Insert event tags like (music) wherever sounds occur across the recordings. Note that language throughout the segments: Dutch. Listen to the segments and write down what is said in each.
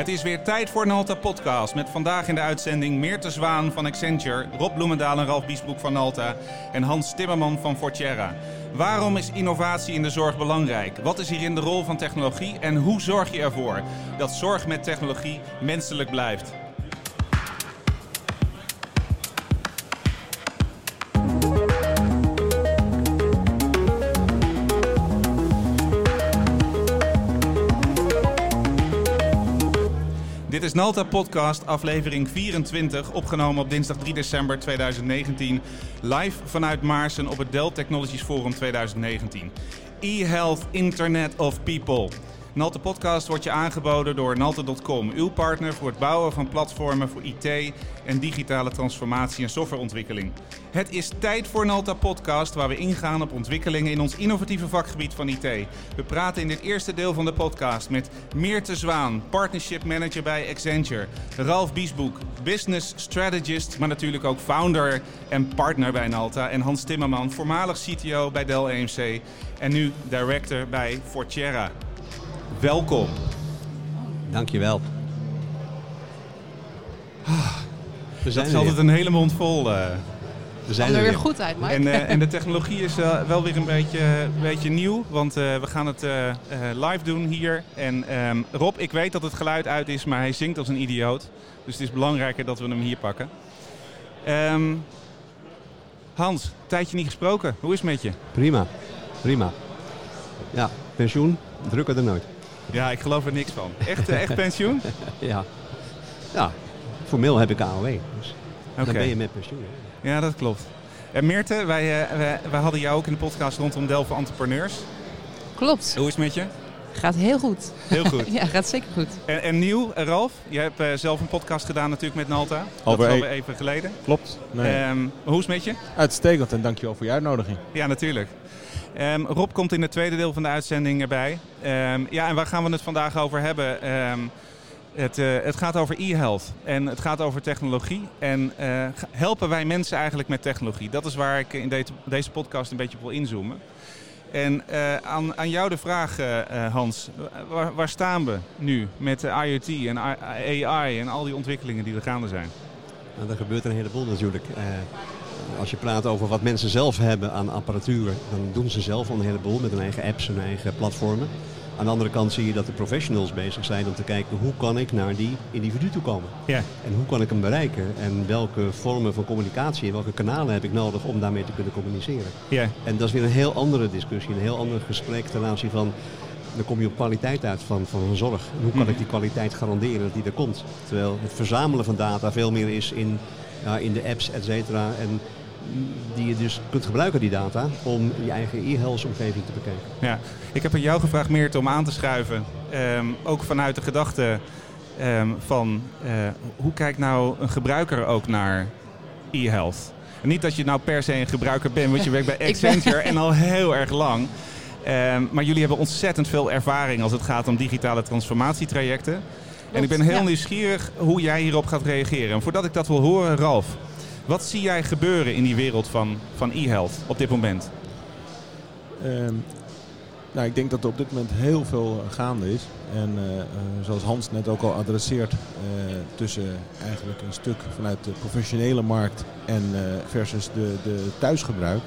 Het is weer tijd voor een Alta podcast met vandaag in de uitzending Meerte Zwaan van Accenture, Rob Bloemendaal en Ralf Biesbroek van Alta en Hans Timmerman van Forterra. Waarom is innovatie in de zorg belangrijk? Wat is hierin de rol van technologie en hoe zorg je ervoor dat zorg met technologie menselijk blijft? Is Nalta Podcast, aflevering 24, opgenomen op dinsdag 3 december 2019. Live vanuit Maarsen op het Dell Technologies Forum 2019. E-Health Internet of People. Nalte Podcast wordt je aangeboden door Nalte.com, uw partner voor het bouwen van platformen voor IT en digitale transformatie en softwareontwikkeling. Het is tijd voor Nalta Podcast, waar we ingaan op ontwikkelingen in ons innovatieve vakgebied van IT. We praten in dit eerste deel van de podcast met Meerte Zwaan, Partnership Manager bij Accenture, Ralf Biesboek, Business Strategist, maar natuurlijk ook founder en partner bij Nalta, en Hans Timmerman, voormalig CTO bij Dell EMC en nu director bij Forterra. Welkom. Dankjewel. We Dat is altijd een hele mond vol. eh. We zijn er er weer goed uit, Mike. En, eh, (laughs) en de technologie is eh, wel weer een beetje, een beetje nieuw, want eh, we gaan het eh, eh, live doen hier. En ehm, Rob, ik weet dat het geluid uit is, maar hij zingt als een idioot. Dus het is belangrijker dat we hem hier pakken. Ehm, Hans, tijdje niet gesproken. Hoe is het met je? Prima, prima. Ja, pensioen, drukker dan nooit. Ja, ik geloof er niks van. Echt, eh, echt pensioen? (laughs) Ja. Ja, formeel heb ik AOW. Dus Oké. dan ben je met pensioen. hè. Ja, dat klopt. En Meerte, wij, eh, wij, wij hadden jou ook in de podcast rondom Delft Entrepreneurs. Klopt. Hoe is het met je? Gaat heel goed. Heel goed. (laughs) Ja, gaat zeker goed. En, en nieuw, eh, Ralf, jij hebt eh, zelf een podcast gedaan natuurlijk met Nalta. Dat is e- alweer even geleden. Klopt. Nee. Ehm, hoe is het met je? Uitstekend en dankjewel voor je uitnodiging. Ja, natuurlijk. Ehm, Rob komt in het tweede deel van de uitzending erbij. Ehm, ja, en waar gaan we het vandaag over hebben? Ehm, het, eh, het gaat over e-health en het gaat over technologie. En eh, helpen wij mensen eigenlijk met technologie? Dat is waar ik in deze, podcast een beetje op wil inzoomen. En eh, aan, aan jou de vraag, Hans. Waar, waar staan we nu met IoT en AI en al die ontwikkelingen die er gaande zijn? Nou, er gebeurt een heleboel natuurlijk. Als je praat over wat mensen zelf hebben aan apparatuur, dan doen ze zelf al een heleboel met hun eigen apps en hun eigen platformen. Aan de andere kant zie je dat de professionals bezig zijn om te kijken hoe kan ik naar die individu toe komen. Ja. En hoe kan ik hem bereiken? En welke vormen van communicatie en welke kanalen heb ik nodig om daarmee te kunnen communiceren? Ja, En dat is weer een heel andere discussie, een heel ander gesprek ten aanzien van... Dan kom je op kwaliteit uit van, van een zorg. En hoe kan Mhm. ik die kwaliteit garanderen dat die er komt? Terwijl het verzamelen van data veel meer is in, ja, in de apps, et cetera. En die je dus kunt gebruiken, die data, om je eigen e-health omgeving te bekijken. Ja, ik heb aan jou gevraagd, Meert, om aan te schuiven. Ehm, ook vanuit de gedachte ehm, van eh, hoe kijkt nou een gebruiker ook naar e-health? En niet dat je nou per se een gebruiker bent, want je werkt bij (laughs) ben- Accenture en al heel erg lang. Ehm, maar jullie hebben ontzettend veel ervaring als het gaat om digitale transformatietrajecten. En ik ben heel ja. nieuwsgierig hoe jij hierop gaat reageren. En voordat ik dat wil horen, Ralf, wat zie jij gebeuren in die wereld van, van e-health op dit moment? Ehm, nou, ik denk dat er op dit moment heel veel eh, gaande is. En eh, eh, zoals Hans net ook al adresseert, tussen eigenlijk een stuk vanuit de professionele markt en versus de, de thuisgebruik.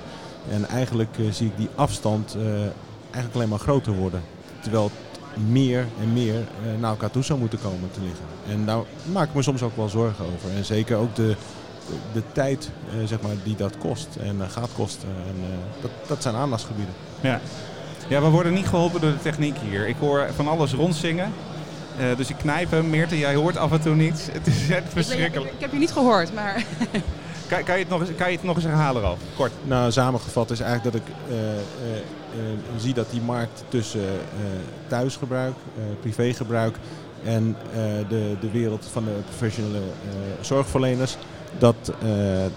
En eigenlijk zie ik die afstand eigenlijk alleen maar groter worden. Terwijl meer en meer naar elkaar toe zou moeten komen te liggen. En daar maak ik me soms ook wel zorgen over. En zeker ook de, de, de tijd eh, zeg maar, die dat kost en eh, gaat kosten. En, eh, dat, dat zijn aandachtsgebieden. Ja. ja, we worden niet geholpen door de techniek hier. Ik hoor van alles rondzingen. Eh, dus ik knijp hem. Meerte, jij hoort af en toe niets. (laughs) Het is echt Ik, verschrikkelijk. ik heb je niet gehoord, maar (laughs) Kan, kan, je het nog eens, kan je het nog eens herhalen, Ralf? Kort. Nou, samengevat is eigenlijk dat ik eh, eh, eh, zie dat die markt tussen eh, thuisgebruik, eh, privégebruik en eh, de, de wereld van de professionele eh, zorgverleners, dat eh, eh,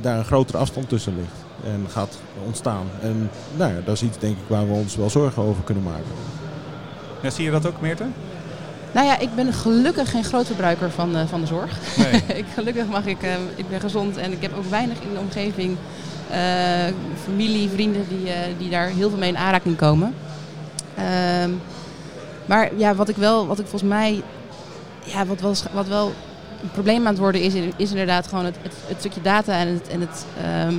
daar een grotere afstand tussen ligt en gaat ontstaan. En nou ja, dat is iets denk ik waar we ons wel zorgen over kunnen maken. Ja, zie je dat ook, Meerte? nou ja, ik ben gelukkig geen groot verbruiker van, eh, van de zorg. Nee. (laughs) ik, gelukkig mag ik, ik ben gezond en ik heb ook weinig in de omgeving eh, familie, vrienden die, eh, die daar heel veel mee in aanraking komen. Ehm, maar ja, wat ik wel, wat ik volgens mij ja, wat, wel, wat wel een probleem aan het worden is, is inderdaad gewoon het, het, het stukje data en het, en het ehm,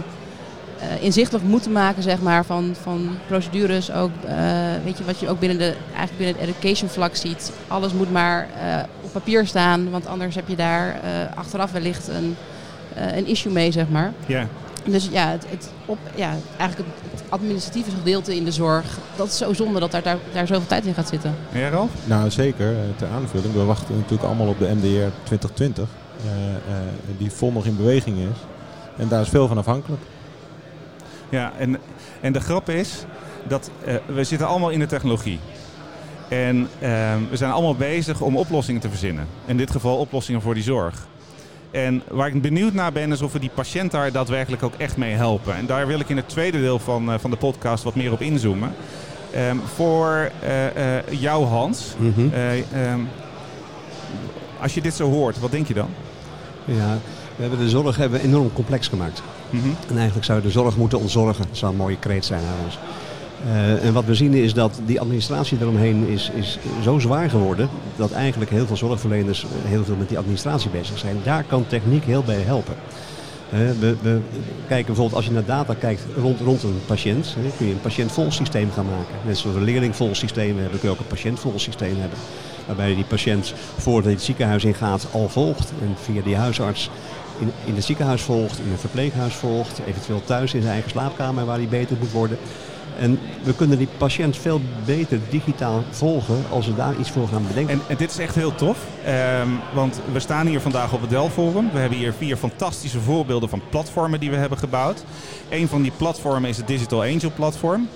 eh, inzichtelijk moeten maken zeg maar, van, van procedures. Ook, eh, weet je, wat je ook binnen, de, eigenlijk binnen het education vlak ziet. Alles moet maar eh, op papier staan, want anders heb je daar achteraf wellicht een, een issue mee. Zeg maar. Ja. Dus ja, het, het, op, ja, eigenlijk het, administratieve gedeelte in de zorg, dat is zo zonde dat daar, daar, daar zoveel tijd in gaat zitten. Ja, Ralf? Nou, zeker. Ter aanvulling. We wachten natuurlijk allemaal op de MDR 2020, die vol nog in beweging is. En daar is veel van afhankelijk. Ja, en, en de grap is dat uh, we zitten allemaal in de technologie. En we zijn allemaal bezig om oplossingen te verzinnen. In dit geval oplossingen voor die zorg. En waar ik benieuwd naar ben, is of we die patiënt daar daadwerkelijk ook echt mee helpen. En daar wil ik in het tweede deel van, uh, van de podcast wat meer op inzoomen. Um, voor uh, jou, Hans. Mm -hmm. um, als je dit zo hoort, wat denk je dan? Ja, we hebben de zorg hebben enorm complex gemaakt. Mm -hmm. En eigenlijk zou je de zorg moeten ontzorgen. Dat zou een mooie kreet zijn trouwens. Uh, en wat we zien is dat die administratie eromheen is, is zo zwaar geworden... dat eigenlijk heel veel zorgverleners heel veel met die administratie bezig zijn. Daar kan techniek heel bij helpen. Uh, we, we, kijken bijvoorbeeld als je naar data kijkt rond, rond een patiënt, hè, kun je een patiëntvol systeem gaan maken. Net zoals we een leerlingvol systeem hebben, kun je ook een patiëntvol systeem hebben. Waarbij die patiënt voordat hij het ziekenhuis ingaat al volgt en via die huisarts in, in het ziekenhuis volgt, in een verpleeghuis volgt, eventueel thuis in zijn eigen slaapkamer waar hij beter moet worden. En we kunnen die patiënt veel beter digitaal volgen als we daar iets voor gaan bedenken. En, en dit is echt heel tof, um, want we staan hier vandaag op het Dell Forum. We hebben hier vier fantastische voorbeelden van platformen die we hebben gebouwd. Een van die platformen is het Digital Angel platform.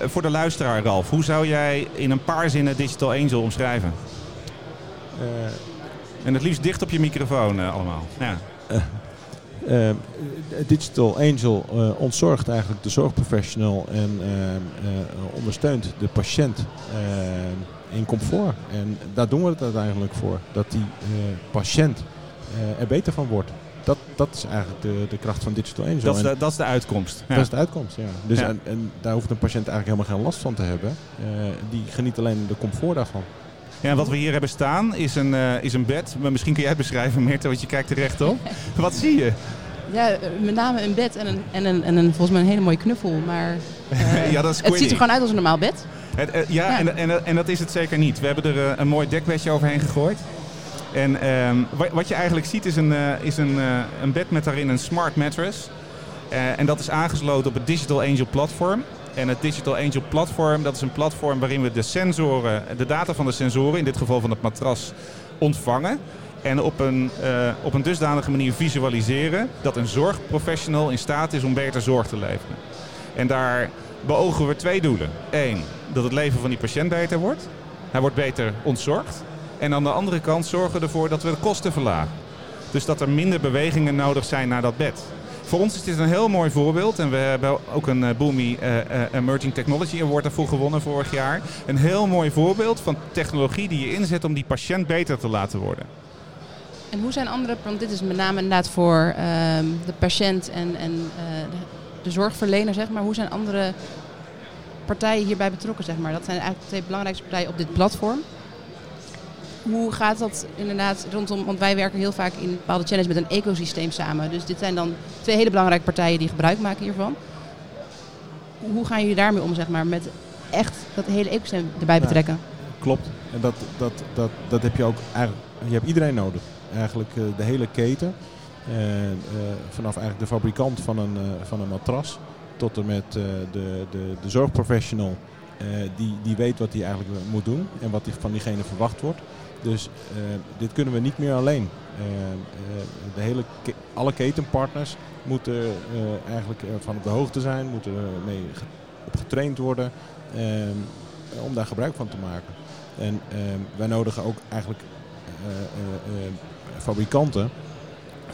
Uh, voor de luisteraar, Ralf, hoe zou jij in een paar zinnen Digital Angel omschrijven? Uh, en het liefst dicht op je microfoon uh, allemaal. Ja. Uh, Digital Angel uh, ontzorgt eigenlijk de zorgprofessional en uh, ondersteunt de patiënt in comfort. En daar doen we het uiteindelijk voor. Dat die patiënt er beter van wordt. Dat, dat is eigenlijk de, de kracht van Digital Angel. Dat is de, dat is de uitkomst. Ja. Dat is de uitkomst, ja. Dus ja. En, en, daar hoeft een patiënt eigenlijk helemaal geen last van te hebben. die geniet alleen de comfort daarvan. Ja, wat we hier hebben staan is een, uh, is een bed. Maar misschien kun jij het beschrijven, Meerte, want je kijkt er recht op. (laughs) wat zie je? Ja, met name een bed en, een, en, een, en een, volgens mij een hele mooie knuffel. Maar uh, (laughs) ja, dat is het ziet er gewoon uit als een normaal bed. Het, uh, ja, ja. En, en, en dat is het zeker niet. We hebben er een mooi dekbedje overheen gegooid. En um, wat je eigenlijk ziet is een, is een, een bed met daarin een smart mattress. en dat is aangesloten op het Digital Angel platform. En het Digital Angel platform, dat is een platform waarin we de sensoren, de data van de sensoren, in dit geval van het matras, ontvangen. En op een, uh, op een dusdanige manier visualiseren dat een zorgprofessional in staat is om beter zorg te leveren. En daar beogen we twee doelen. Eén, dat het leven van die patiënt beter wordt. Hij wordt beter ontzorgd. En aan de andere kant zorgen we ervoor dat we de kosten verlagen. Dus dat er minder bewegingen nodig zijn naar dat bed. Voor ons is dit een heel mooi voorbeeld. En we hebben ook een uh, Boomi uh, uh, Emerging Technology Award daarvoor gewonnen vorig jaar. Een heel mooi voorbeeld van technologie die je inzet om die patiënt beter te laten worden. En hoe zijn andere, want dit is met name inderdaad voor ehm, de patiënt en, en de zorgverlener, zeg maar. Hoe zijn andere partijen hierbij betrokken, zeg maar? Dat zijn eigenlijk de twee belangrijkste partijen op dit platform hoe gaat dat inderdaad rondom, want wij werken heel vaak in bepaalde challenge met een ecosysteem samen. Dus dit zijn dan twee hele belangrijke partijen die gebruik maken hiervan. Hoe gaan jullie daarmee om, zeg maar, met echt dat hele ecosysteem erbij betrekken? Ja, klopt. En dat, dat, dat, dat heb je ook eigenlijk, je hebt iedereen nodig. Eigenlijk uh, de hele keten. Uh, uh, vanaf eigenlijk de fabrikant van een, van een matras tot en met de, de, de zorgprofessional die, die weet wat hij eigenlijk moet doen en wat van diegene verwacht wordt. Dus uh, dit kunnen we niet meer alleen. Uh, uh, de hele alle ketenpartners moeten eigenlijk van op de hoogte zijn, moeten ermee op getraind worden om daar gebruik van te maken. En wij nodigen ook eigenlijk fabrikanten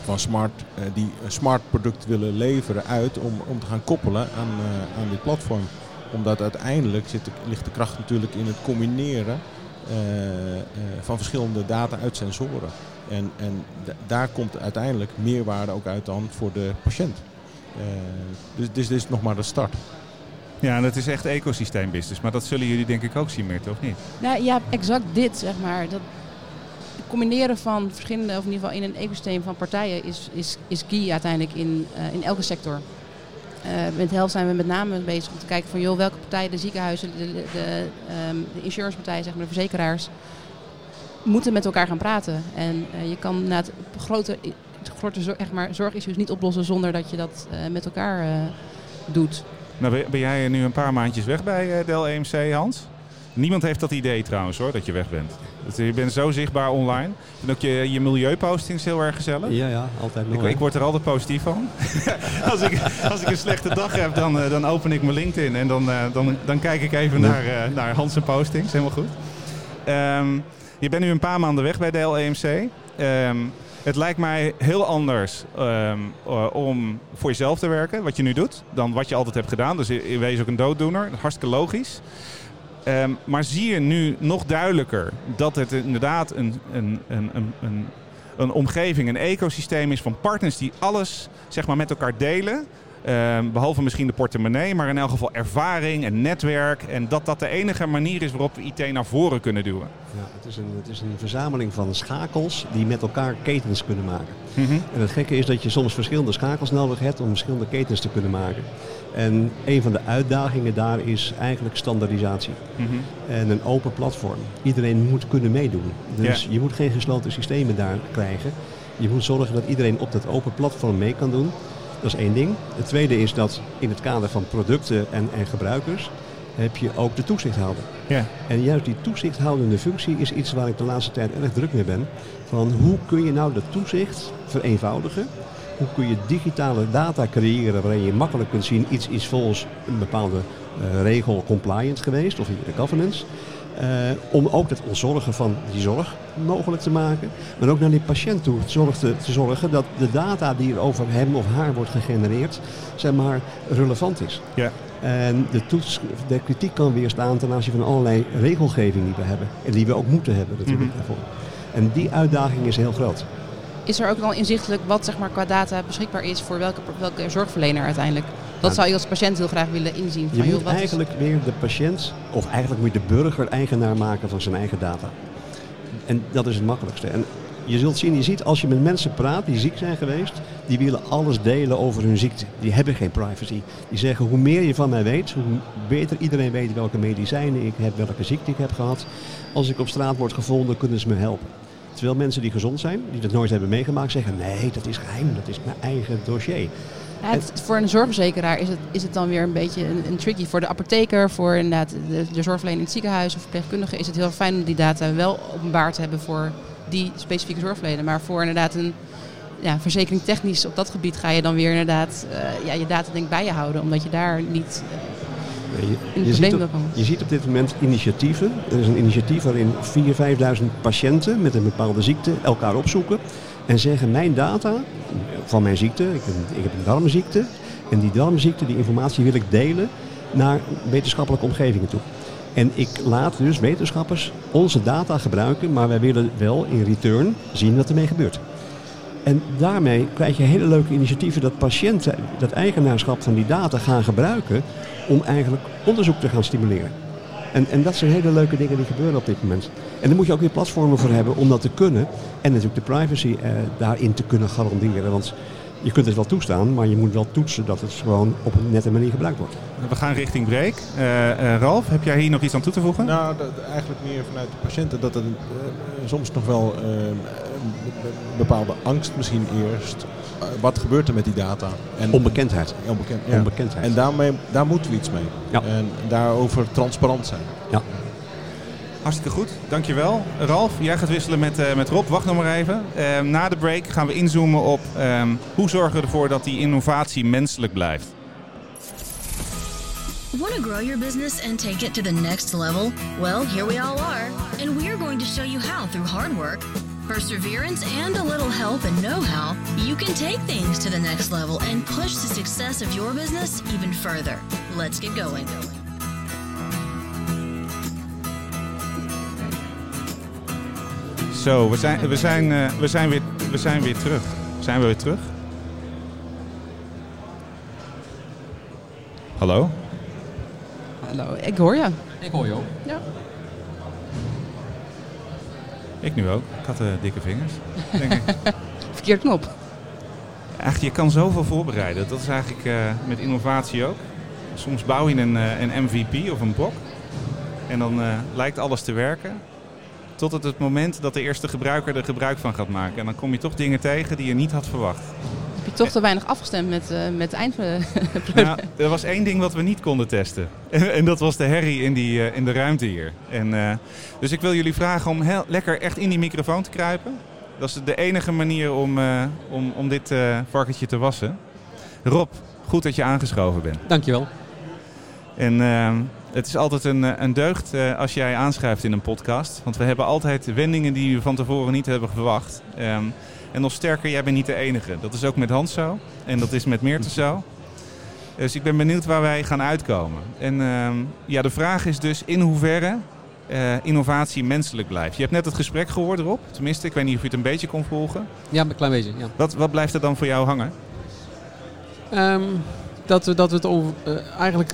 van smart, die een smart product willen leveren uit om, om te gaan koppelen aan, aan dit platform. Omdat uiteindelijk zit de, ligt de kracht natuurlijk in het combineren uh, uh, van verschillende data uit sensoren. En, en daar komt uiteindelijk meerwaarde ook uit dan voor de patiënt. Uh, dus, dus dit is nog maar de start. Ja, en dat is echt ecosysteembusiness. Maar dat zullen jullie denk ik ook zien, Meert, of niet? Nou ja, exact dit, zeg maar. Dat, het combineren van verschillende, of in ieder geval in een ecosysteem van partijen, is, is, is key uiteindelijk in, eh, in elke sector. Eh, met helft zijn we met name bezig om te kijken van joh, welke partijen, de ziekenhuizen, de, de, de, ehm, insurancepartijen, zeg maar, de verzekeraars, moeten met elkaar gaan praten. En eh, je kan na het grote, grote echt maar, zorgissues niet oplossen zonder dat je dat eh, met elkaar doet. Nou, ben- jij nu een paar maandjes weg bij Dell EMC, Hans? Niemand heeft dat idee trouwens hoor, dat je weg bent. Dat- Je bent zo zichtbaar online. En ook je, je milieupostings heel erg gezellig. Ja, ja, altijd Ik, mooi. ik word er altijd positief van. (laughs) als, ik, als ik een slechte dag heb, dan, eh, dan open ik mijn LinkedIn en dan, eh, dan, dan kijk ik even Nee. naar, eh, naar Hans' postings. Helemaal goed. Ehm, je bent nu een paar maanden weg bij Dell EMC. Ehm, het lijkt mij heel anders ehm, eh, om voor jezelf te werken, wat je nu doet, dan wat je altijd hebt gedaan. Dus wees ook een dooddoener. Hartstikke logisch. Ehm, maar zie je nu nog duidelijker dat het inderdaad een, een, een, een, een, omgeving, een ecosysteem is van partners die alles zeg maar, met elkaar delen. Ehm, behalve misschien de portemonnee, maar in elk geval ervaring en netwerk. En dat dat de enige manier is waarop we IT naar voren kunnen duwen. Ja, het, is een, het is een verzameling van schakels die met elkaar ketens kunnen maken. Mhm. En het gekke is dat je soms verschillende schakels nodig hebt om verschillende ketens te kunnen maken. En een van de uitdagingen daar is eigenlijk standaardisatie. Mhm. En een open platform. Iedereen moet kunnen meedoen. Dus je moet geen gesloten systemen daar krijgen. Je moet zorgen dat iedereen op dat open platform mee kan doen. Dat is één ding. Het tweede is dat in het kader van producten en, en gebruikers heb je ook de toezichthouder. Ja. En juist die toezichthoudende functie is iets waar ik de laatste tijd erg druk mee ben. Van hoe kun je nou de toezicht vereenvoudigen? Hoe kun je digitale data creëren waarin je makkelijk kunt zien iets is volgens een bepaalde eh, regel compliant geweest of in governance. Eh, om ook het ontzorgen van die zorg mogelijk te maken. Maar ook naar die patiënt toe zorg te, te zorgen dat de data die er over hem of haar wordt gegenereerd, zeg maar, relevant is. Ja. En de, toets, de kritiek kan weerstaan ten aanzien van allerlei regelgeving die we hebben. En die we ook moeten hebben natuurlijk Mhm. daarvoor. En die uitdaging is heel groot. Is er ook dan inzichtelijk wat zeg maar, qua data beschikbaar is voor welke, welke zorgverlener uiteindelijk? Dat zou je als patiënt heel graag willen inzien. Je Van, joh, moet is- eigenlijk weer de patiënt, of eigenlijk moet je de burger eigenaar maken van zijn eigen data. En dat is het makkelijkste. En je zult zien, je ziet als je met mensen praat die ziek zijn geweest, die willen alles delen over hun ziekte. Die hebben geen privacy. Die zeggen hoe meer je van mij weet, hoe beter iedereen weet welke medicijnen ik heb, welke ziekte ik heb gehad. Als ik op straat word gevonden, kunnen ze me helpen. Terwijl mensen die gezond zijn, die dat nooit hebben meegemaakt, zeggen nee, dat is geheim, dat is mijn eigen dossier. Ja, het- voor een zorgverzekeraar is het, is het dan weer een beetje een, een tricky. Voor de apotheker, voor inderdaad de, de zorgverlener in het ziekenhuis of verpleegkundige is het heel fijn om die data wel openbaar te hebben voor die specifieke zorgverlener. Maar voor inderdaad een ja, verzekering technisch op dat gebied ga je dan weer inderdaad eh, ja, je data denk bij je houden. Omdat je daar niet eh, Je, in je het ziet op, je ziet op dit moment initiatieven. Er is een initiatief waarin 4.000, 5.000 patiënten met een bepaalde ziekte elkaar opzoeken. En zeggen mijn data van mijn ziekte, ik, ik heb een darmziekte. En die darmziekte, die informatie wil ik delen naar wetenschappelijke omgevingen toe. En ik laat dus wetenschappers onze data gebruiken, maar wij willen wel in return zien wat ermee gebeurt. En daarmee krijg je hele leuke initiatieven dat patiënten dat eigenaarschap van die data gaan gebruiken om eigenlijk onderzoek te gaan stimuleren. En, en dat zijn hele leuke dingen die gebeuren op dit moment. En daar moet je ook weer platformen voor hebben om dat te kunnen. En natuurlijk de privacy eh, daarin te kunnen garanderen. Want je kunt het wel toestaan, maar je moet wel toetsen dat het gewoon op een nette manier gebruikt wordt. We gaan richting break. Eh, eh, Ralf, heb jij hier nog iets aan toe te voegen? Nou, dat, eigenlijk meer vanuit de patiënten dat er eh, soms nog wel een bepaalde angst misschien eerst. Wat gebeurt er met die data? En, Onbekendheid. Onbekend, ja. Onbekendheid. En daarmee, daar moeten we iets mee. Ja. En daarover transparant zijn. Hartstikke goed, dankjewel. Ralf, jij gaat wisselen met, eh, met Rob. Wacht nog maar even. Eh, na de break gaan we inzoomen op ehm, hoe zorgen we ervoor dat die innovatie menselijk blijft. Want to grow your business and take it to the next level? Well, here we all are, and we are going to show you how through hard work, perseverance, and a little help and know how, you can take things to the next level and push the success of your business even further. Let's get going. Zo, we zijn, we zijn, eh, we zijn, weer, we zijn weer terug. Zijn we weer terug? Hallo? Hallo, ik hoor je. Ik hoor je ook. Ja. Ik nu ook. Ik had eh, dikke vingers, denk ik. (laughs) Verkeerd knop. Eigenlijk, je kan zoveel voorbereiden. Dat is eigenlijk eh, met innovatie ook. Soms bouw je een, eh, een MVP of een POC. En dan lijkt alles te werken. Tot het, het moment dat de eerste gebruiker er gebruik van gaat maken. En dan kom je toch dingen tegen die je niet had verwacht. Heb je toch te weinig afgestemd met, eh met de eind... Nou, er was één ding wat we niet konden testen. En, en dat was de herrie in, die, eh, in de ruimte hier. En, eh, dus ik wil jullie vragen om heel, lekker echt in die microfoon te kruipen. Dat is de enige manier om, eh, om, om dit eh varkentje te wassen. Rob, goed dat je aangeschoven bent. Dankjewel. En het is altijd een, een deugd eh, als jij aanschrijft in een podcast. Want we hebben altijd wendingen die we van tevoren niet hebben verwacht. Ehm, en nog sterker, jij bent niet de enige. Dat is ook met Hans zo. En dat is met Meerte zo. Dus ik ben benieuwd waar wij gaan uitkomen. En ehm, ja, de vraag is dus in hoeverre eh, innovatie menselijk blijft. Je hebt net het gesprek gehoord erop. Tenminste, ik weet niet of je het een beetje kon volgen. Ja, een klein beetje. Ja. Wat, wat blijft er dan voor jou hangen? Ehm, dat, we, dat we het over, eh, eigenlijk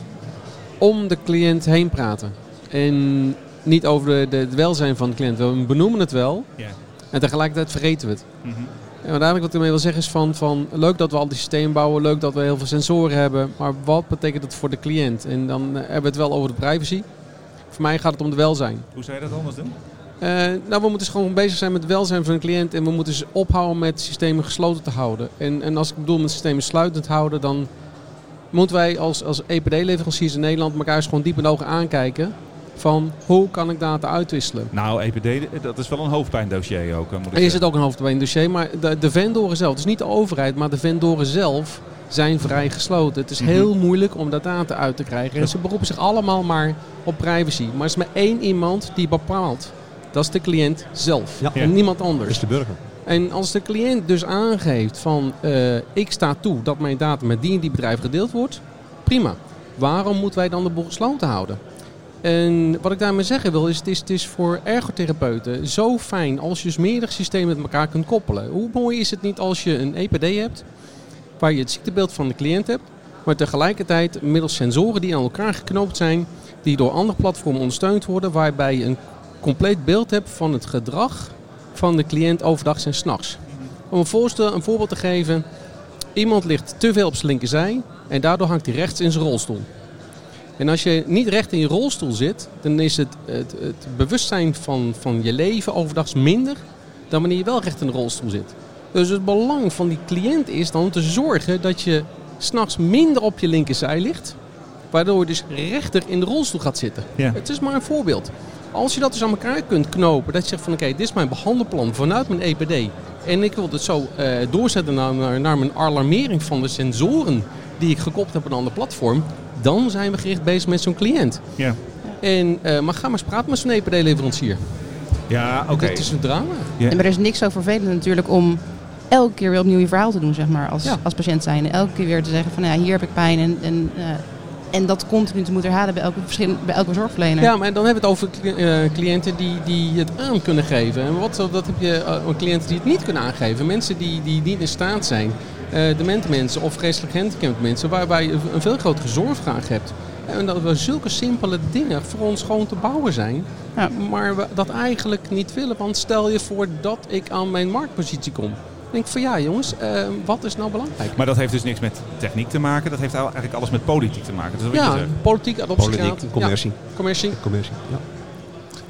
om de cliënt heen praten. En niet over de, de, het welzijn van de cliënt. We benoemen het wel Ja. en tegelijkertijd vergeten we het. Mhm. En wat eigenlijk wat ik ermee wil zeggen is van, van leuk dat we al die systemen bouwen, leuk dat we heel veel sensoren hebben, maar wat betekent het voor de cliënt? En dan eh, hebben we het wel over de privacy. Voor mij gaat het om de welzijn. Hoe zou je dat anders doen? Eh, nou, we moeten dus gewoon bezig zijn met het welzijn van de cliënt en we moeten dus ophouden met systemen gesloten te houden. En, en als ik bedoel met systemen sluitend houden, dan moeten wij als, als EPD-leveranciers in Nederland elkaar eens gewoon diep in de ogen aankijken van hoe kan ik data uitwisselen. Nou, EPD, dat is wel een hoofdpijndossier ook. Moet ik zeggen. zit ook een hoofdbeen dossier, maar de, de vendoren zelf, dus niet de overheid, maar de vendoren zelf zijn vrij gesloten. Het is Mhm. heel moeilijk om dat data uit te krijgen. En ze beroepen zich allemaal maar op privacy. Maar er is maar één iemand die bepaalt. Dat is de cliënt zelf. Ja. En niemand Dat is anders. de burger. En als de cliënt dus aangeeft van eh, ik sta toe dat mijn data met die en die bedrijf gedeeld wordt, prima. Waarom moeten wij dan de boel gesloten houden? En wat ik daarmee zeggen wil is, het is, het is voor ergotherapeuten zo fijn als je dus meerdere systemen met elkaar kunt koppelen. Hoe mooi is het niet als je een EPD hebt, waar je het ziektebeeld van de cliënt hebt, maar tegelijkertijd middels sensoren die aan elkaar geknoopt zijn, die door andere platformen ondersteund worden, waarbij je een compleet beeld hebt van het gedrag van de cliënt overdag en s'nachts. Om een, voorstel, een voorbeeld te geven, iemand ligt te veel op zijn linkerzij en daardoor hangt hij rechts in zijn rolstoel. En als je niet recht in je rolstoel zit, dan is het, het, het bewustzijn van, van je leven overdag minder dan wanneer je wel recht in de rolstoel zit. Dus het belang van die cliënt is dan te zorgen dat je s'nachts minder op je linkerzij ligt, waardoor je dus rechter in de rolstoel gaat zitten. Ja. Het is maar een voorbeeld. Als je dat dus aan elkaar kunt knopen, dat je zegt van oké, dit is mijn behandelplan vanuit mijn EPD. En ik wil het zo eh, doorzetten naar, naar, naar mijn alarmering van de sensoren die ik gekoppeld heb aan een ander platform. Dan zijn we gericht bezig met zo'n cliënt. Ja, En, eh, maar ga maar eens praten met zo'n EPD-leverancier. ja oké. Dit is een drama. Ja. En maar er is niks zo vervelend natuurlijk om elke keer weer opnieuw je verhaal te doen, zeg maar, als, Ja. als patiënt zijn. Elke keer weer te zeggen van, ja, hier heb ik pijn en, en, eh, en dat continu te moeten herhalen bij elke, bij elke zorgverlener. Ja, maar dan hebben we het over cli- eh, cliënten die, die het aan kunnen geven. En wat, dat heb je uh, cliënten die het niet kunnen aangeven. Mensen die, die niet in staat zijn. Eh demente mensen of geestelijk gehandicapte mensen. Waarbij je een veel grotere zorgvraag hebt. En dat we zulke simpele dingen voor ons gewoon te bouwen zijn. Ja. Maar we dat eigenlijk niet willen. Want stel je voor dat ik aan mijn marktpositie kom. Dan denk ik van ja jongens, eh, wat is nou belangrijk? Maar dat heeft dus niks met techniek te maken. Dat heeft eigenlijk alles met politiek te maken. Dat is wat Ja, politiek, adoptiegraad. Politiek, commercie. Ja, commercie. commercie. Ja.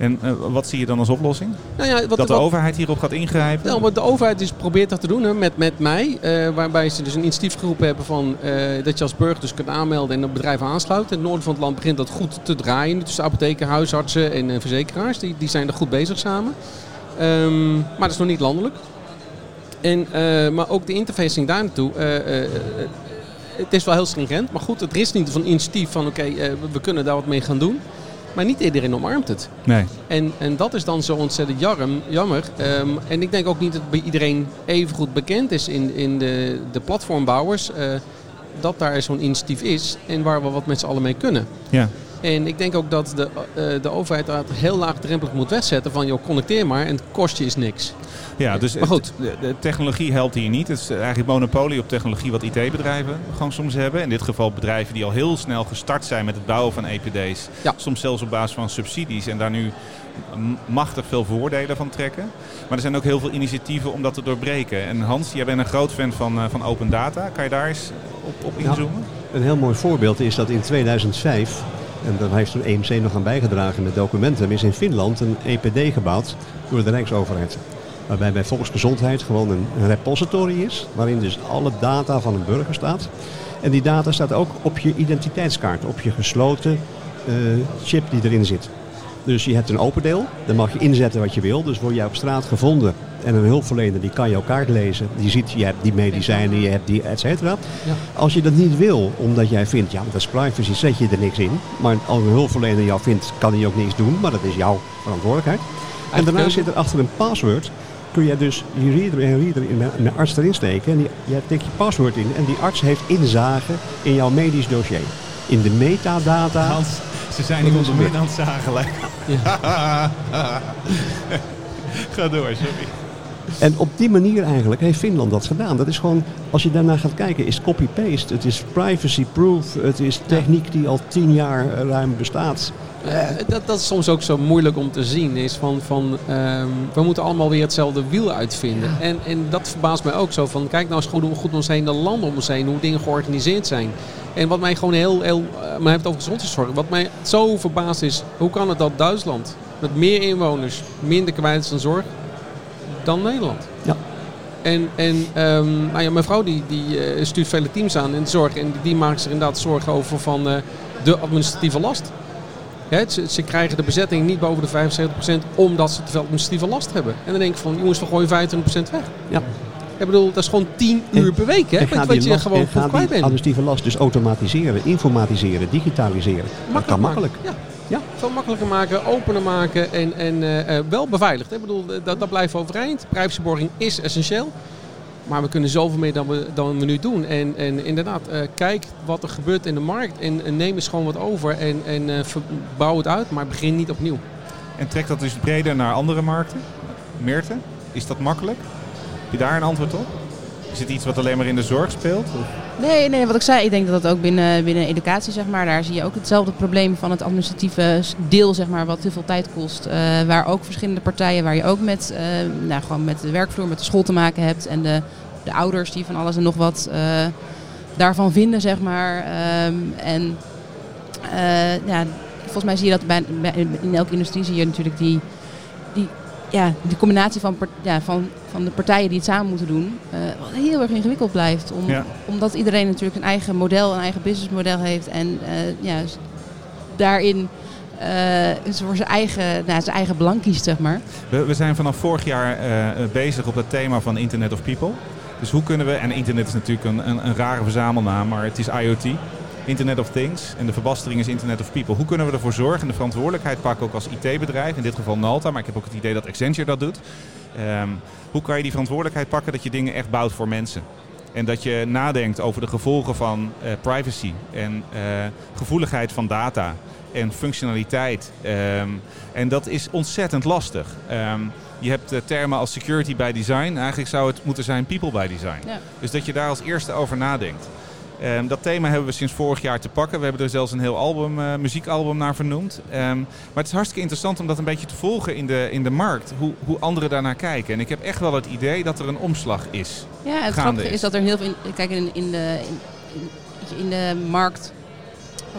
En eh, wat zie je dan als oplossing? Nou ja, wat, dat de wat- overheid hierop gaat ingrijpen? Nou, wat de overheid dus probeert dat te doen hè, met, met mij. eh, waarbij ze dus een initiatiefgroep hebben van eh, dat je als burger dus kunt aanmelden en een bedrijf aansluit. In het noorden van het land begint dat goed te draaien. Tussen apotheken, huisartsen en verzekeraars. Die, die zijn er goed bezig samen. Ehm, maar dat is nog niet landelijk. En, maar ook de interfacing daar naartoe. het is wel heel stringent. Maar goed, het is niet van initiatief van oké, we kunnen daar wat mee gaan doen. Maar niet iedereen omarmt het. Nee. En, en dat is dan zo ontzettend jarm, jammer. Ehm, en ik denk ook niet dat het bij iedereen even goed bekend is in, in de, de platformbouwers. eh, dat daar zo'n initiatief is en waar we wat met z'n allen mee kunnen. Ja. En ik denk ook dat de, eh, de overheid dat heel laagdrempelig moet wegzetten van joh, connecteer maar en het kost je is niks. Ja, dus Maar goed. het- de, de technologie helpt hier niet. Het is eigenlijk monopolie op technologie wat IT-bedrijven gewoon soms hebben. In dit geval bedrijven die al heel snel gestart zijn met het bouwen van EPD's. Ja. Soms zelfs op basis van subsidies en daar nu machtig veel voordelen van trekken. Maar er zijn ook heel veel initiatieven om dat te doorbreken. En Hans, jij bent een groot fan van, eh, van open data. Kan je daar eens op, op Ja. inzoomen? Een heel mooi voorbeeld is dat in 2005, en daar heeft toen EMC nog aan bijgedragen met documenten, is in Finland een EPD gebouwd door de Rijksoverheid. Waarbij bij Volksgezondheid gewoon een, een repository is, waarin dus alle data van een burger staat. En die data staat ook op je identiteitskaart, op je gesloten eh, chip die erin zit. Dus je hebt een open deel, daar mag je inzetten wat je wil. Dus word jij op straat gevonden en een hulpverlener die kan jouw kaart lezen. Die ziet, je hebt die medicijnen, je hebt die et cetera. Ja. Als je dat niet wil, omdat jij vindt, ja dat is privacy, zet je er niks in. Maar als een hulpverlener jou vindt, kan hij ook niks doen. Maar dat is jouw verantwoordelijkheid. En daarna zit er achter een password, kun je dus je reader en reader in een- een arts erin steken. En die, jij tikt je paswoord in en die arts heeft inzage in jouw medisch dossier. In de metadata. Hans, ze zijn hier is min goed. aan het zagen. (laughs) Ga door, sorry. En op die manier eigenlijk heeft Finland dat gedaan. Dat is gewoon, als je daarna gaat kijken, is copy-paste. Het is privacy-proof. Het is techniek die al tien jaar eh, ruim bestaat. Eh, dat, dat is soms ook zo moeilijk om te zien. Is van, van, ehm, we moeten allemaal weer hetzelfde wiel uitvinden. En, en dat verbaast mij ook zo. Van, kijk nou eens goed, hoe goed om ons heen, de landen om ons heen, hoe dingen georganiseerd zijn. En wat mij gewoon heel, heel eh, maar heeft het over gezondheidszorg. Wat mij zo verbaast is, hoe kan het dat Duitsland met meer inwoners minder kwijt is aan zorg dan Nederland? Ja. En, en ehm, nou ja, mijn vrouw die, die eh, stuurt vele teams aan in de zorg. En die maakt zich inderdaad zorgen over van eh, de administratieve last. Hè, ze, ze krijgen de bezetting niet boven de 75% omdat ze te veel administratieve last hebben. En dan denk ik van, jongens, we gooien 25% weg. Ja. Ik bedoel, dat is gewoon 10 En- uur per week, hè? Wat je last, gewoon ga kwijt bent. administratieve last dus automatiseren, informatiseren, digitaliseren. Dat kan makkelijk. maken. Ja. Ja. Veel makkelijker maken, opener maken en, en eh, eh, wel beveiligd. hè. Ik bedoel, dat, dat blijft overeind. Privacyborging is essentieel. Maar we kunnen zoveel meer dan we, dan we nu doen. En, en inderdaad, eh, kijk wat er gebeurt in de markt. En, en neem eens gewoon wat over. En, en eh, bouw het uit, maar begin niet opnieuw. En trekt dat dus breder naar andere markten? Meerte, is dat makkelijk? Heb je daar een antwoord op? Is het iets wat alleen maar in de zorg speelt? Nee, nee, wat ik zei, ik denk dat dat ook binnen, binnen educatie, zeg maar, daar zie je ook hetzelfde probleem van het administratieve deel, zeg maar, wat heel veel tijd kost. Eh, waar ook verschillende partijen, waar je ook met, eh, nou, gewoon met de werkvloer, met de school te maken hebt en de, de ouders die van alles en nog wat eh, daarvan vinden, zeg maar. Ehm, en ja, volgens mij zie je dat bij, in elke industrie zie je natuurlijk die, ja, die combinatie van, ja, van, van de partijen die het samen moeten doen, wat heel erg ingewikkeld blijft. Om, Ja. Omdat iedereen natuurlijk een eigen model, een eigen businessmodel heeft en eh, ja, daarin eh, voor zijn eigen, nou, zijn eigen belang kiest, zeg maar. We, we zijn vanaf vorig jaar bezig op het thema van Internet of People. Dus hoe kunnen we, en internet is natuurlijk een, een, een rare verzamelnaam, maar het is IoT. Internet of Things en de verbastering is Internet of People. Hoe kunnen we ervoor zorgen en de verantwoordelijkheid pakken ook als IT-bedrijf, in dit geval Nalta, maar ik heb ook het idee dat Accenture dat doet. Ehm, hoe kan je die verantwoordelijkheid pakken dat je dingen echt bouwt voor mensen? En dat je nadenkt over de gevolgen van eh, privacy en eh, gevoeligheid van data en functionaliteit. Ehm, en dat is ontzettend lastig. Ehm, je hebt termen als security by design. Eigenlijk zou het moeten zijn people by design. Ja. Dus dat je daar als eerste over nadenkt. Ehm, dat thema hebben we sinds vorig jaar te pakken. We hebben er zelfs een heel album, eh, muziekalbum naar vernoemd. Ehm, maar het is hartstikke interessant om dat een beetje te volgen in de, in de markt. Hoe, hoe anderen daarnaar kijken. En ik heb echt wel het idee dat er een omslag is. Ja, het grappige is. is dat er heel veel. Kijk, in, in, de, in, in- de markt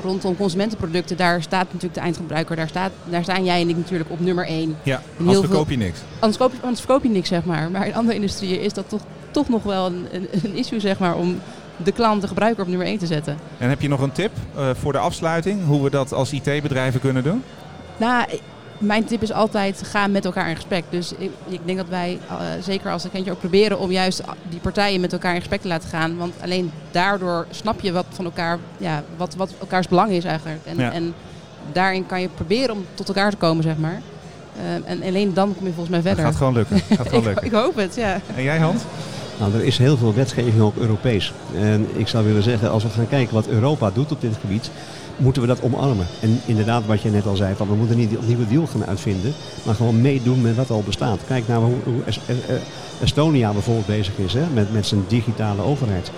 rondom consumentenproducten, daar staat natuurlijk de eindgebruiker. Daar, staat, daar staan jij en ik natuurlijk op nummer één. Ja, anders verkoop je niks. Anders, koop, anders verkoop je niks, zeg maar. Maar in andere industrieën is dat toch, toch nog wel een, een, een issue, zeg maar, om de klant, de gebruiker op nummer 1 te zetten. En heb je nog een tip eh, voor de afsluiting? Hoe we dat als IT-bedrijven kunnen doen? Nou, ik- mijn tip is altijd, ga met elkaar in gesprek. Dus ik, ik denk dat wij, eh, zeker als kindje ook proberen om juist die partijen met elkaar in gesprek te laten gaan. Want alleen daardoor snap je wat van elkaar, ja, wat, wat elkaars belang is eigenlijk. En, Ja. en daarin kan je proberen om tot elkaar te komen, zeg maar. Eh, en alleen dan kom je volgens mij Dat verder. gaat gewoon lukken. (laughs) Gaat gewoon ik, lukken. ik hoop het, ja. En jij Hans? Nou, er is heel veel wetgeving ook Europees. En ik zou willen zeggen, als we gaan kijken wat Europa doet op dit gebied, moeten we dat omarmen. En inderdaad, wat je net al zei, van we moeten niet een nieuwe deal gaan uitvinden, maar gewoon meedoen met wat al bestaat. Kijk naar hoe, hoe Es- Eh, Estonia bijvoorbeeld bezig is hè, met, met zijn digitale overheid.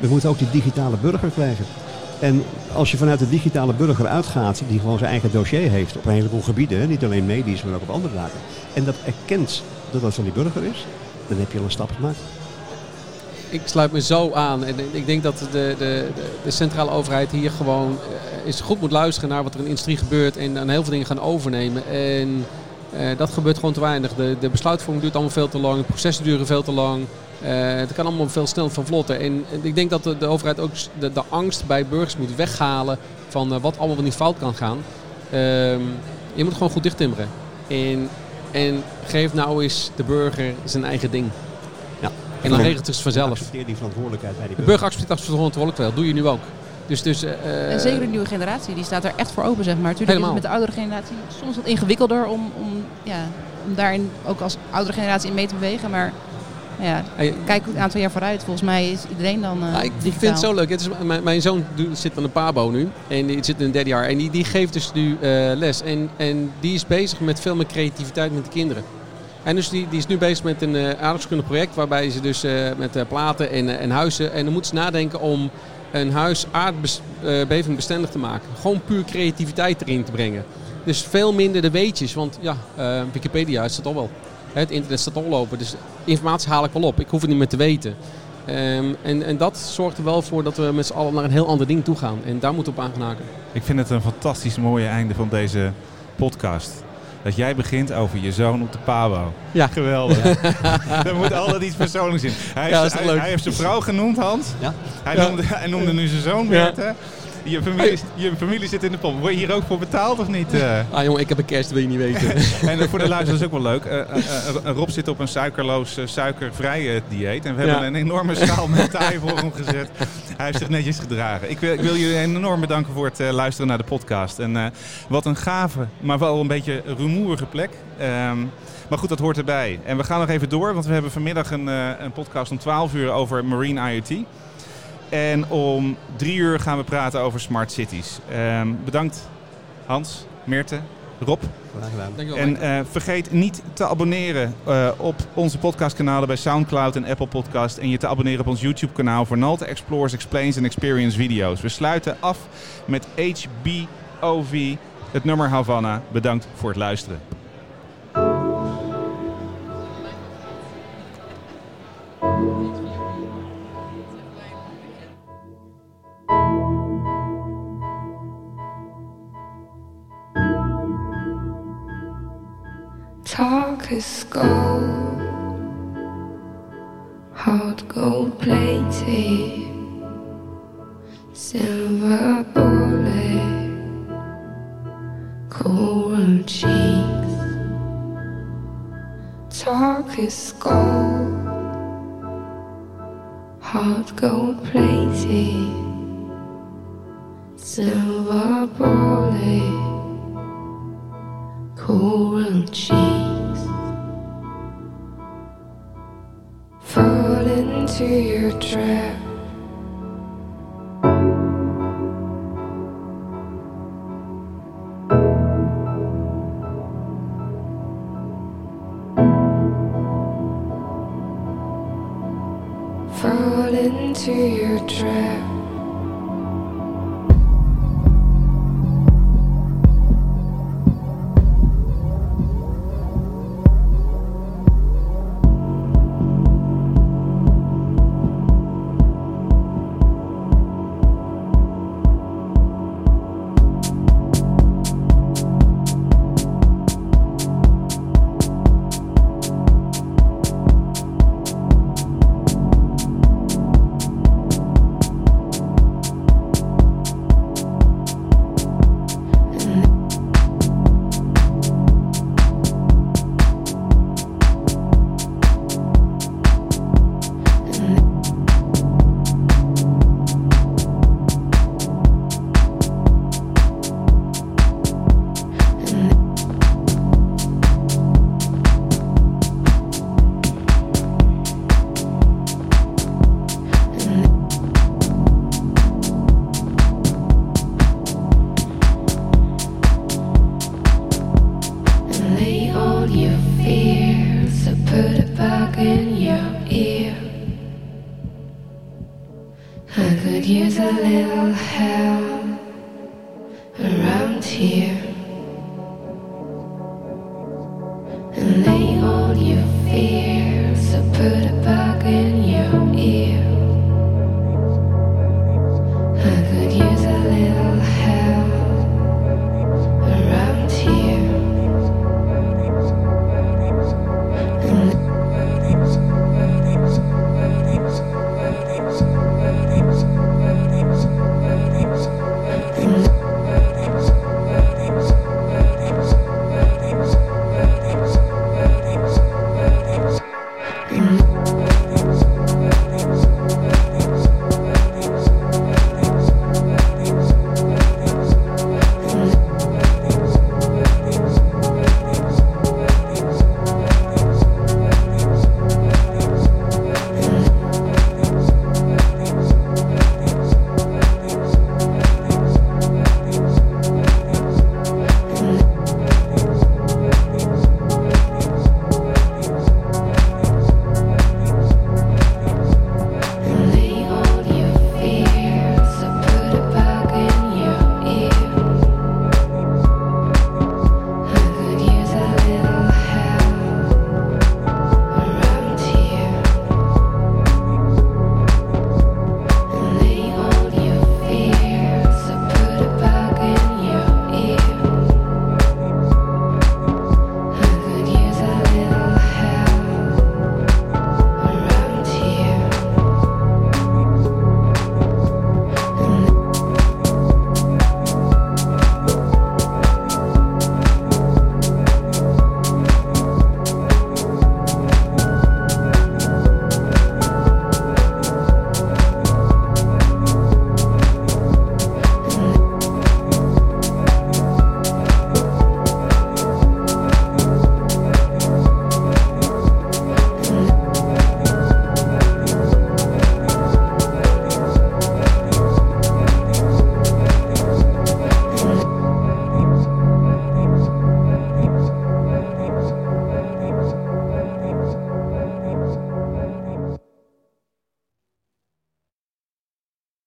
We moeten ook die digitale burger krijgen. En als je vanuit de digitale burger uitgaat, die gewoon zijn eigen dossier heeft op een heleboel gebieden, niet alleen medisch, maar ook op andere zaken, en dat erkent dat dat van die burger is, dan heb je al een stap gemaakt. Ik sluit me zo aan. En ik denk dat de, de, de, centrale overheid hier gewoon eh, eens goed moet luisteren naar wat er in de industrie gebeurt. En dan heel veel dingen gaan overnemen. En eh, dat gebeurt gewoon te weinig. De, de besluitvorming duurt allemaal veel te lang. De processen duren veel te lang. Eh, het kan allemaal veel sneller vlotten. En en ik denk dat de, overheid ook de, de angst bij burgers moet weghalen van eh, wat allemaal niet fout kan gaan. Ehm, je moet gewoon goed dichttimmeren. En, en geef nou eens de burger zijn eigen ding. En dan regelt het zich vanzelf. Accepteer die verantwoordelijkheid bij die De burger. accepteert wel. doe je nu ook. Dus, dus, eh, En zeker de nieuwe generatie, die staat er echt voor open, zeg maar. Natuurlijk is het met de oudere generatie soms wat ingewikkelder om, om, ja, om daarin ook als oudere generatie in mee te bewegen. Maar ja, kijk een aantal jaar vooruit. Volgens mij is iedereen dan eh Ja, ik digitaal. vind het zo leuk. Het is, mijn, mijn zoon zit aan de PABO nu. En die zit in het derde jaar. En die, die geeft dus nu eh, les. En, en die is bezig met veel meer creativiteit met de kinderen. En dus die, die is nu bezig met een uh, aardrijkskundig project. Waarbij ze dus eh, met eh, platen en, eh, en huizen. En dan moeten ze nadenken om een huis aardbevingbestendig te maken. Gewoon puur creativiteit erin te brengen. Dus veel minder de weetjes. Want ja, eh, Wikipedia staat al wel. Het internet staat al open. Dus informatie haal ik wel op. Ik hoef het niet meer te weten. Ehm, en, en dat zorgt er wel voor dat we met z'n allen naar een heel ander ding toe gaan. En daar moeten we op aan gaan haken. Ik vind het een fantastisch mooie einde van deze podcast. Dat jij begint over je zoon op de Pabo. Ja. Geweldig. Er (laughs) moet altijd iets persoonlijks in. Hij heeft, Ja, is toch hij, leuk? hij heeft zijn vrouw genoemd, Hans. Ja. Hij, Ja. Noemde, hij noemde nu zijn zoon Bert, hè? Je familie, je familie zit in de pop. Word je hier ook voor betaald of niet? eh? Ah jongen, ik heb een kerst, wil je niet weten. (laughs) En eh, voor de luisteraars is ook wel leuk. eh, Rob zit op een suikerloos, suikervrij eh, dieet. En we hebben Ja. een enorme schaal met taai voor hem gezet. Hij heeft zich netjes gedragen. Ik wil, ik wil jullie enorm bedanken voor het luisteren naar de podcast. En wat een gave, maar wel een beetje rumoerige plek. Ehm, maar goed, dat hoort erbij. En we gaan nog even door, want we hebben vanmiddag een, een podcast om 12 uur over Marine IoT. En om drie uur gaan we praten over smart cities. Ehm, bedankt Hans, Meerte, Rob. Graag gedaan. Dankjewel. En eh, vergeet niet te abonneren eh, op onze podcastkanalen bij Soundcloud en Apple Podcast. En je te abonneren op ons YouTube kanaal voor Nalta Explores, Explains en Experience video's. We sluiten af met HBOV, het nummer Havana. Bedankt voor het luisteren. see you trip. Fall into your trap.